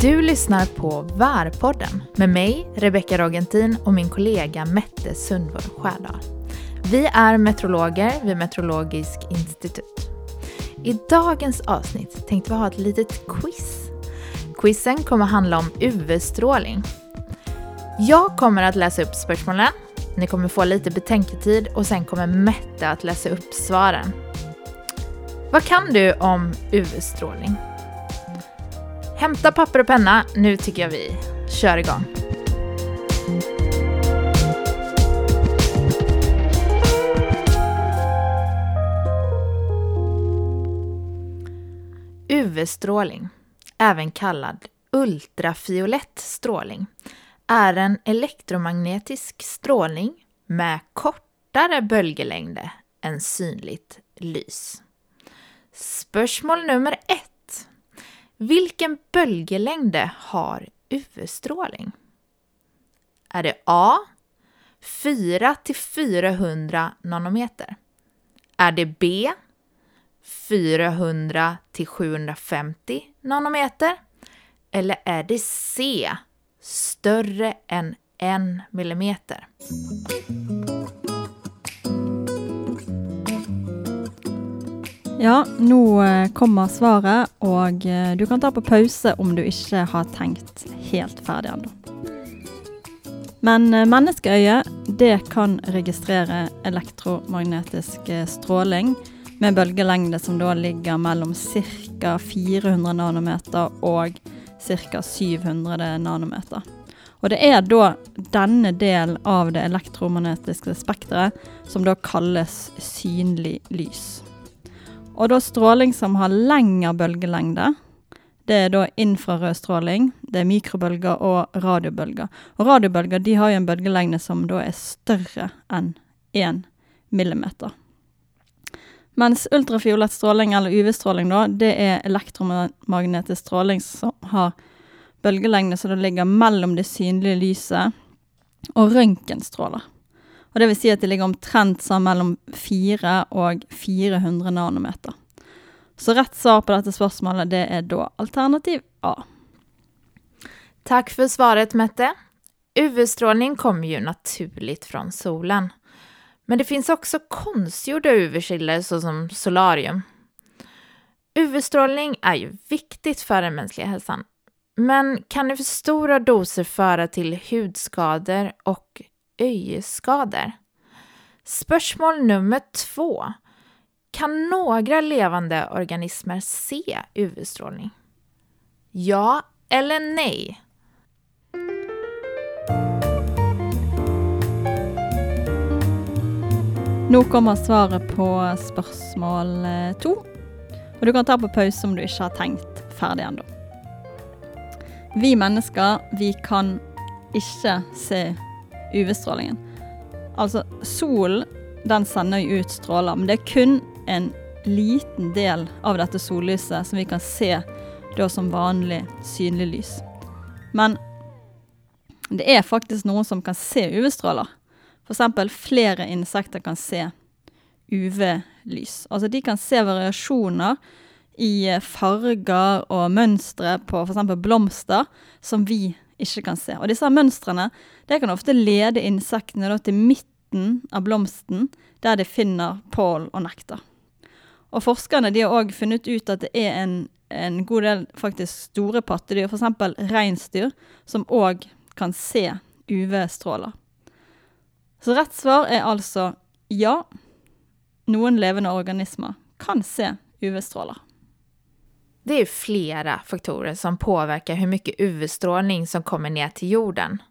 Du lyssnar på VAR-podden med mig, Rebecka Rogentin och min kollega Mette Sundvall Skärdal. Vi är meteorologer vid Meteorologisk institut. I dagens avsnitt tänkte vi ha ett litet quiz. Quizen kommer handla om UV-strålning. Jag kommer att läsa upp spörsmålen, ni kommer få lite betänketid och sen kommer Mette att läsa upp svaren. Vad kan du om UV-strålning? Hämta papper och penna, nu tycker jag vi kör igång. UV-strålning, även kallad ultrafiolett strålning, är en elektromagnetisk strålning med kortare böljelängd än synligt lys. Spörsmål nummer ett. Vilken böljelängd har UV-strålning? Är det A. 4 till 400 nanometer? Är det B. 400 till 750 nanometer? Eller är det C. Större än 1 millimeter? Ja, nå eh, kommer svaret, og eh, du kan ta på pause om du ikke har tenkt helt ferdig ennå. Men eh, menneskeøyet det kan registrere elektromagnetisk stråling med bølgelengde som da ligger mellom ca. 400 nanometer og ca. 700 nanometer. Og det er da denne delen av det elektromagnetiske spekteret som da kalles synlig lys. Og da stråling som har lengre bølgelengde, det er da infrarød stråling, det er mikrobølger og radiobølger. Og radiobølger de har jo en bølgelengde som da er større enn 1 millimeter. Mens ultrafiolett stråling, eller UV-stråling, da, det er elektromagnetisk stråling som har bølgelengde som ligger mellom det synlige lyset og røntgenstråler. Og det vil si at det ligger omtrent sånn mellom 4 og 400 nanometer. Så rätt svar på detta spørsmålet det är då alternativ A. Tack för svaret Mette. UV-strålning kommer ju naturligt från solen. Men det finns också konstgjorda UV-källor såsom solarium. UV-strålning är ju viktigt för den mänskliga hälsan. Men kan i för stora doser föra till hudskador och öjeskador. Spörsmål nummer två. Kan några levande organismer se UV-strålning? Ja eller nej? Nå kommer svaret på spørsmål två. Eh, to. Og du kan ta på pause om du ikke har tenkt ferdig ennå. Vi mennesker, vi kan ikke se UV-strålingen. Altså, solen den sender jo ut stråler, men det er kun en liten del av dette sollyset som vi kan se da som vanlig synlig lys. Men det er faktisk noen som kan se UV-stråler. F.eks. flere insekter kan se UV-lys. Altså de kan se variasjoner i farger og mønstre på f.eks. blomster som vi ikke kan se. Og disse mønstrene det kan ofte lede insektene til midten av blomsten, der de finner pollen og nektar. Og forskerne de har òg funnet ut at det er en, en god del faktisk store pattedyr, f.eks. reinsdyr, som òg kan se UV-stråler. Så rett svar er altså ja. Noen levende organismer kan se UV-stråler. Det är flera faktorer som påverkar hur mycket UV-strålning som kommer ner till jorden.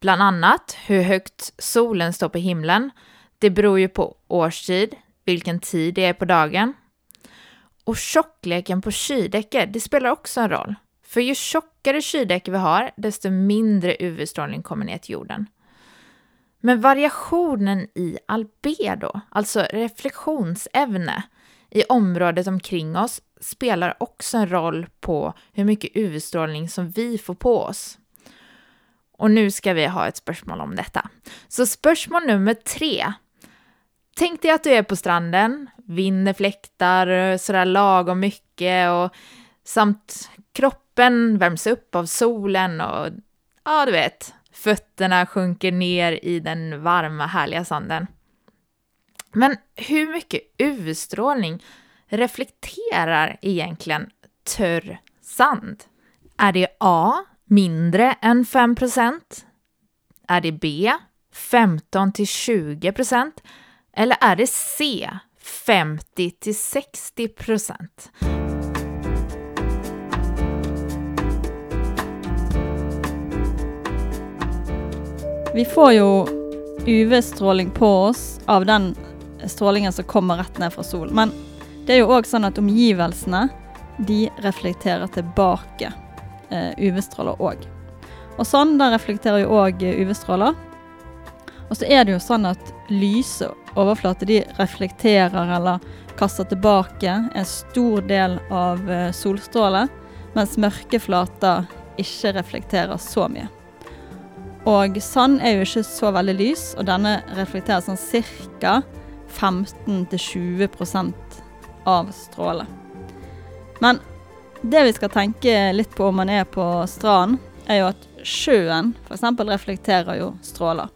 Bland annat hur högt solen står på himlen. Det beror ju på årstid, vilken tid det är på dagen. Och tjockleken på kyldäcket, det spelar också en roll. För ju tjockare kyldäck vi har, desto mindre UV-strålning kommer ner till jorden. Men variationen i albedo, alltså reflektionsämne, i området omkring oss spelar också en roll på hur mycket UV-strålning som vi får på oss. Och nu ska vi ha ett spörsmål om detta. Så spörsmål nummer tre. Tänk dig att du är på stranden, vinden fläktar sådär lagom mycket och samt kroppen värms upp av solen och ja, du vet, fötterna sjunker ner i den varma härliga sanden. Men hur mycket UV-strålning reflekterar egentligen törr sand? Är det A. Mindre än 5% Är det B. 15 till 20% Eller är det C. 50 till 60% Vi får ju UV-strålning på oss av den strålingen som kommer rett ned fra solen. Men det er jo òg sånn at omgivelsene de reflekterer tilbake eh, UV-stråler òg. Og sånn, da reflekterer jo òg eh, UV-stråler. Og så er det jo sånn at lyse overflater de reflekterer eller kaster tilbake en stor del av eh, mens mørke flater ikke reflekterer så mye. Og sand er jo ikke så veldig lys, og denne reflekterer sånn cirka 15-20% av strålen. Men det vi skal tenke litt på om man er på stranden, er jo at sjøen f.eks. reflekterer jo stråler.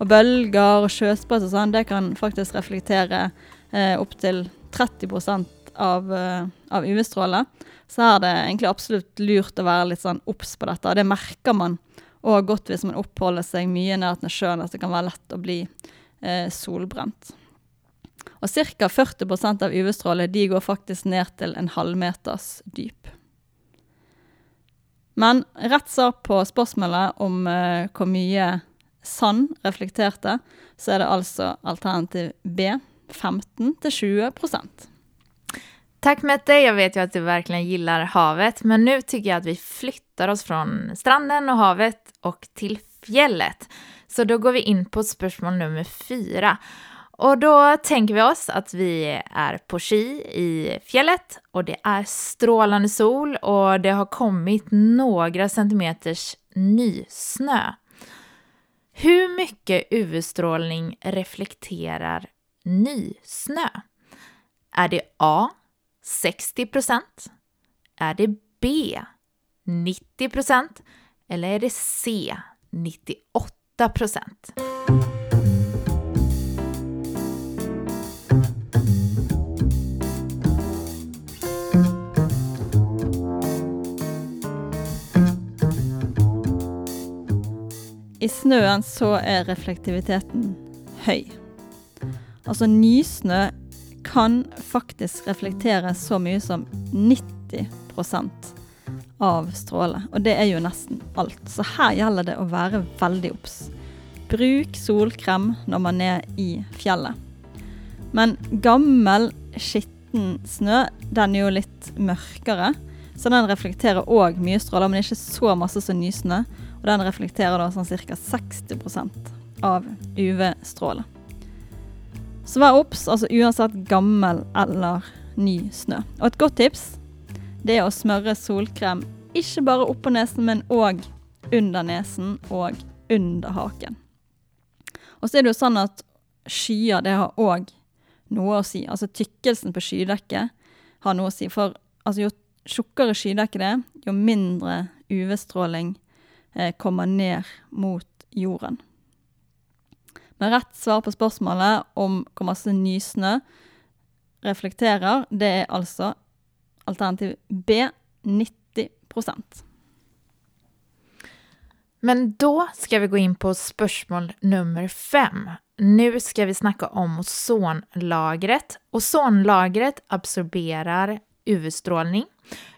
Og bølger og sjøsprøyt og sånn, det kan faktisk reflektere eh, opptil 30 av, eh, av UV-stråler. Så er det egentlig absolutt lurt å være litt sånn obs på dette. Og det merker man òg godt hvis man oppholder seg mye nær sjøen, at det kan være lett å bli eh, solbrent. Og ca. 40% av UV-stråler de går faktisk ned til en halvmeters dyp. Men rett svar på spørsmålet om uh, hvor mye sand reflekterte, så är det alltså alternativ B, 15-20% Tack Mette, jag vet ju att du verkligen gillar havet, men nu tycker jag att vi flyttar oss från stranden och havet och till fjället. Så då går vi in på spörsmål nummer fyra. Och då tänker vi oss att vi är på ski i fjället och det är strålande sol och det har kommit några centimeters nysnö. Hur mycket UV-strålning reflekterar nysnö? Är det A 60% Är det B 90% Eller är det C 98 I snøen så er reflektiviteten høy. Altså nysnø kan faktisk reflektere så mye som 90% av stråle. Og det er jo nesten alt. Så her gjelder det å være veldig obs. Bruk solkrem når man er i fjellet. Men gammel, skitten snø, den er jo litt mørkere. Så den reflekterer òg mye stråler, men ikke så masse som nysnø. Og den reflekterer da sånn ca. 60% av UV-strålen. Så vær obs, altså uansett gammel eller ny snø. Og et godt tips det er å smøre solkrem ikke bare oppå nesen, men òg under nesen og under haken. Og så er det jo sånn at skyer det har òg noe å si. Altså tykkelsen på skydekket har noe å si. For altså, jo tjukkere skydekke det er, jo mindre UV-stråling eh, kommer ned mot jorden. Men rett svar på spørsmålet om hvor masse reflekterar, reflekterer, det er altså alternativ B 90% Men då ska vi gå in på spörsmål nummer fem. Nu ska vi snacka om ozonlagret. Ozonlagret absorberar UV-strålning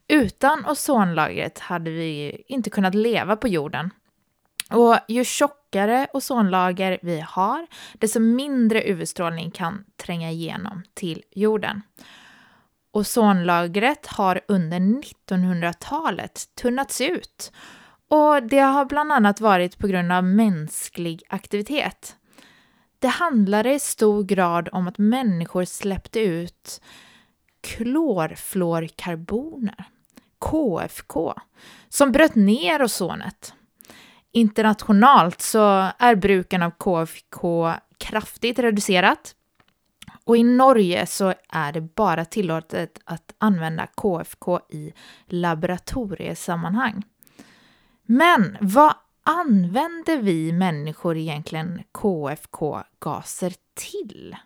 utan ozonlagret hade vi inte kunnat leva på jorden. Och ju tjockare ozonlager vi har, desto mindre UV-strålning kan tränga igenom till jorden. Ozonlagret har under 1900-talet tunnats ut och det har bland annat varit på grund av mänsklig aktivitet. Det handlade i stor grad om att människor släppte ut klorfluorkarboner KFK, som bröt ner ozonet. Internationellt så är bruken av KFK kraftigt reducerat Och i Norge så är det bara tillåtet att använda KFK i laboratoriesammanhang. Men vad använder vi människor egentligen KFK-gaser till?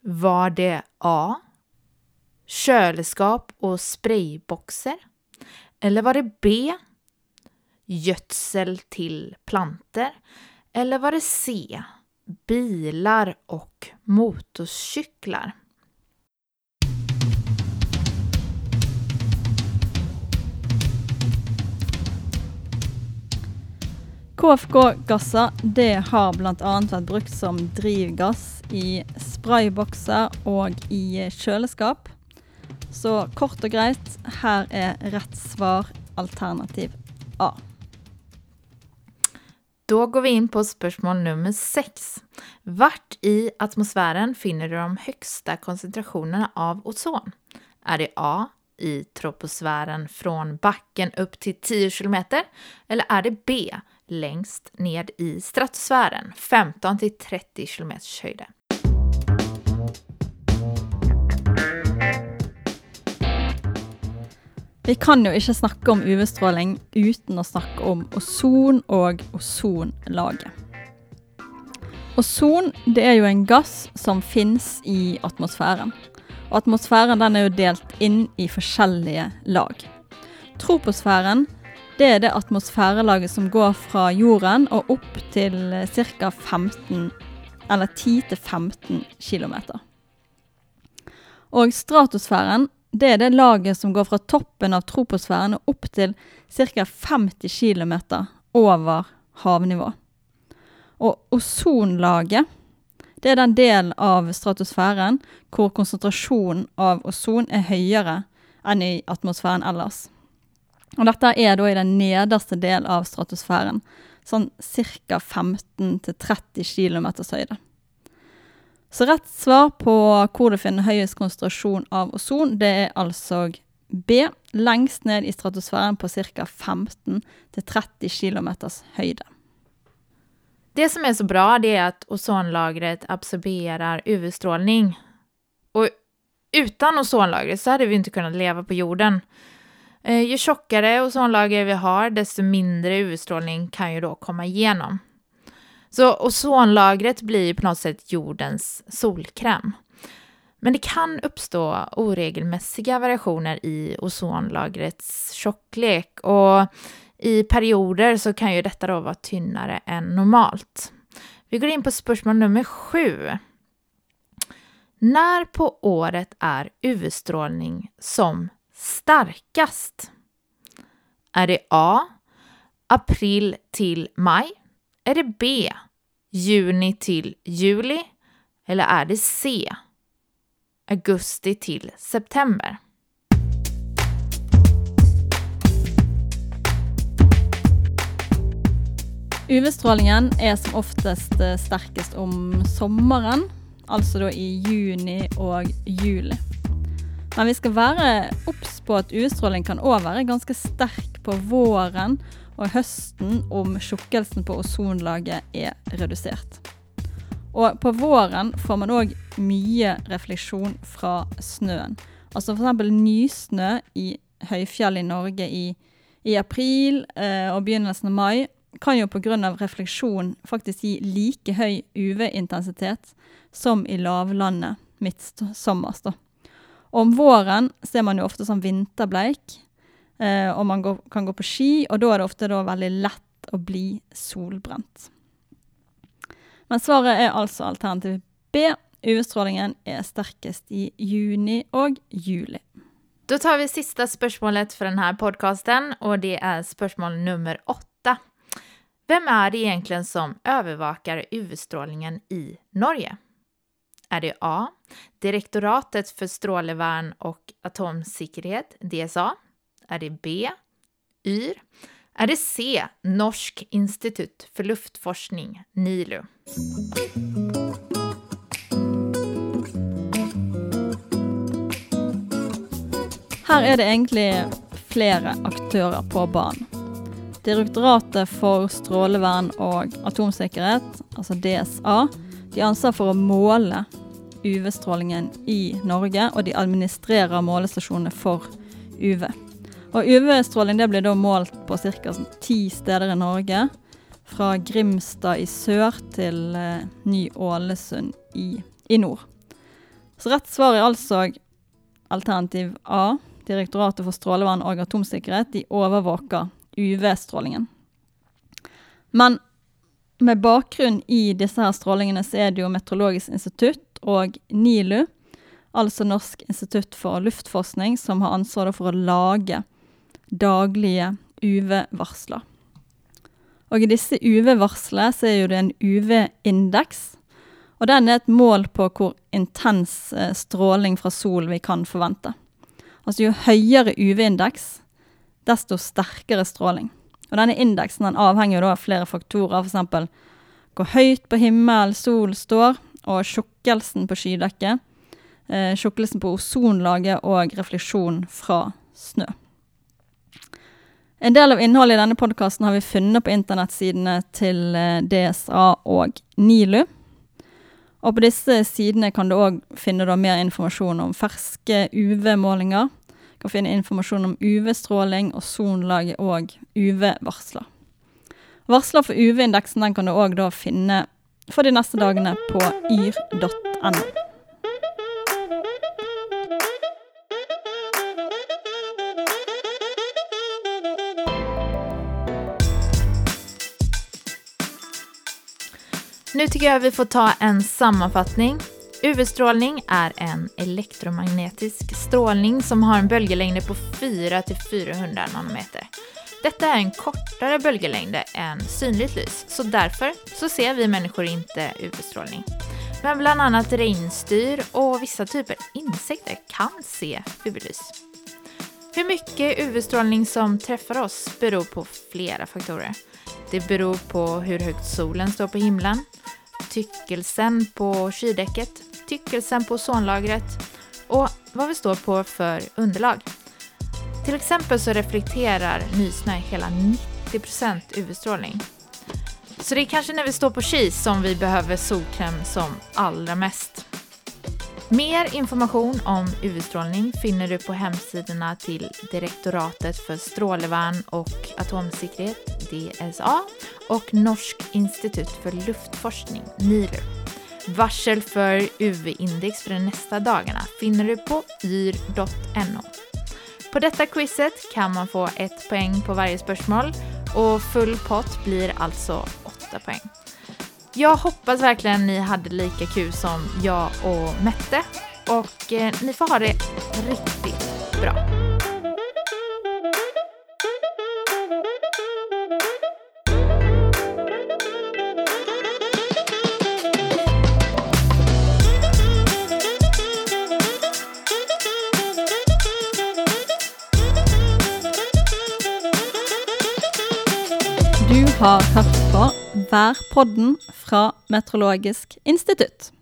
Var det A. Köleskåp och sprayboxer? Eller var det B. Gödsel till planter? Eller var det C. Bilar och motorcyklar? KFK-gasser det har bl.a. vært brukt som drivgass i spraybokser och i kjøleskap. Så kort och grejt, här är rätt svar alternativ A. Då går vi in på spörsmål nummer 6. Vart i atmosfären finner du de högsta koncentrationerna av ozon? Är det A i troposfären från backen upp till 10 kilometer? Eller är det B längst ned i stratosfären, 15 till 30 kilometers höjder? Vi kan jo ikke snakke om UV-stråling uten å snakke om ozon og ozonlaget. Ozon det er jo en gass som finnes i atmosfæren. Og atmosfæren den er jo delt inn i forskjellige lag. Troposfæren det er det atmosfærelaget som går fra jorden og opp til ca. 15 eller 10-15 km. Og stratosfæren det er det laget som går fra toppen av troposfæren og opp til ca. 50 km over havnivå. Og ozonlaget det er den delen av stratosfæren hvor konsentrasjonen av ozon er høyere enn i atmosfæren ellers. Og dette er da i den nederste del av stratosfæren, sånn ca. 15-30 km høyde. Så rett svar på hvor du finner høyest konsentrasjon av ozon, det er altså B. Lengst ned i stratosfæren på ca. 15-30 km høyde. Det som är så bra det är att ozonlagret absorberar UV-strålning. Och utan ozonlagret så hade vi inte kunnat leva på jorden. Eh, ju tjockare ozonlager vi har, desto mindre UV-strålning kan ju då komma igenom. Så ozonlagret blir på något sätt jordens solkräm. Men det kan uppstå oregelmässiga variationer i ozonlagrets tjocklek och i perioder så kan ju detta då vara tynnare än normalt. Vi går in på spörsmål nummer sju. När på året är UV-strålning som starkast? Är det A. April till maj? Är det B. Juni till juli? Eller är det C. Augusti till september? UV-strålingen är som oftast eh, starkast om sommaren, alltså då i juni och juli. Men vi ska vara obs på att UV-stråling kan òg være ganske sterk på våren og høsten om tjukkelsen på ozonlaget er redusert. Og på våren får man òg mye refleksjon fra snøen. Altså f.eks. nysnø i høyfjell i Norge i, i april eh, og begynnelsen av mai kan jo pga. refleksjon faktisk gi like høy UV-intensitet som i lavlandet midtsommers. Om våren ser man jo ofte som vinterbleik, eh, og man går, kan gå på ski, og da er det ofte da veldig lett å bli solbrent. Men svaret er altså alternativ B. UV-strålingen är sterkest i juni och juli. Då tar vi sista spörsmålet för den här podcasten och det är spörsmål nummer åtta. Vem är det egentligen som övervakar UV-strålningen i Norge? Är det A. Direktoratet för strålevärn och atomsäkerhet, DSA? Är det B. YR? Är det C. Norsk institutt för luftforskning, NILU? Her er det egentlig flere aktører på banen. Direktoratet for strålevern og atomsikkerhet, altså DSA, de ansvarar for å måle UV-strålingen i Norge, og de administrerer målestasjonene for UV. Og UV-stråling blir da målt på ca. ti steder i Norge. Fra Grimstad i sør til eh, Ny-Ålesund i, i, nord. Så rett svar er altså alternativ A. Direktoratet for strålevern og atomsikkerhet de overvåker UV-strålingen. Men med bakgrunn i disse her strålingene så er det jo Meteorologisk institutt og NILU, altså Norsk institutt for luftforskning, som har ansvaret for å lage daglige UV-varsler. Og i disse UV-varslene så er det en UV-indeks, og den er et mål på hvor intens eh, stråling fra sol vi kan forvente. Altså jo høyere UV-indeks, desto sterkere stråling. Og denne indeksen den avhenger av flere faktorer, f.eks. hvor høyt på himmel sol står, og tjukkelsen på skydekket, eh, tjukkelsen på ozonlaget og refleksjon fra snø. En del av innholdet i denne podkasten har vi funnet på internettsidene til eh, DSA og NILU. Og på disse sidene kan du òg finne mer informasjon om ferske UV-målinger, kan finne informasjon om UV-stråling, ozonlaget og UV-varsler. Varsler for UV-indeksen kan du òg finne for de neste dagene på yr.no. Nu tycker jag vi får ta en sammanfattning UV-strålning är en elektromagnetisk strålning som har en böljelängd på 400-400 nanometer. Detta är en kortare böljelängd än synligt lys, så därför så ser vi människor inte UV-strålning. Men bland annat regnstyr och vissa typer insekter kan se UV-lys. Hur mycket UV-strålning som träffar oss beror på flera faktorer. Det beror på hur högt solen står på himlen, tyckelsen på kyldäcket, tyckelsen på ozonlagret och vad vi står på för underlag. Till exempel så reflekterar nysnö hela 90% UV-strålning. Så det är kanske när vi står på kis som vi behöver solkräm som allra mest. Mer information om UV-strålning finner du på hemsidorna till Direktoratet för strålevärn och atomsäkerhet, DSA, och Norsk institut för luftforskning, NILU. Varsel för UV-index för de nästa dagarna finner du på yr.no. På detta quizet kan man få ett poäng på varje spörsmål och full pott blir alltså åtta poäng. Jag hoppas verkligen ni hade lika kul som jag och Mette och eh, ni får ha det riktigt bra. Har hørt på Værpodden fra Meteorologisk institutt.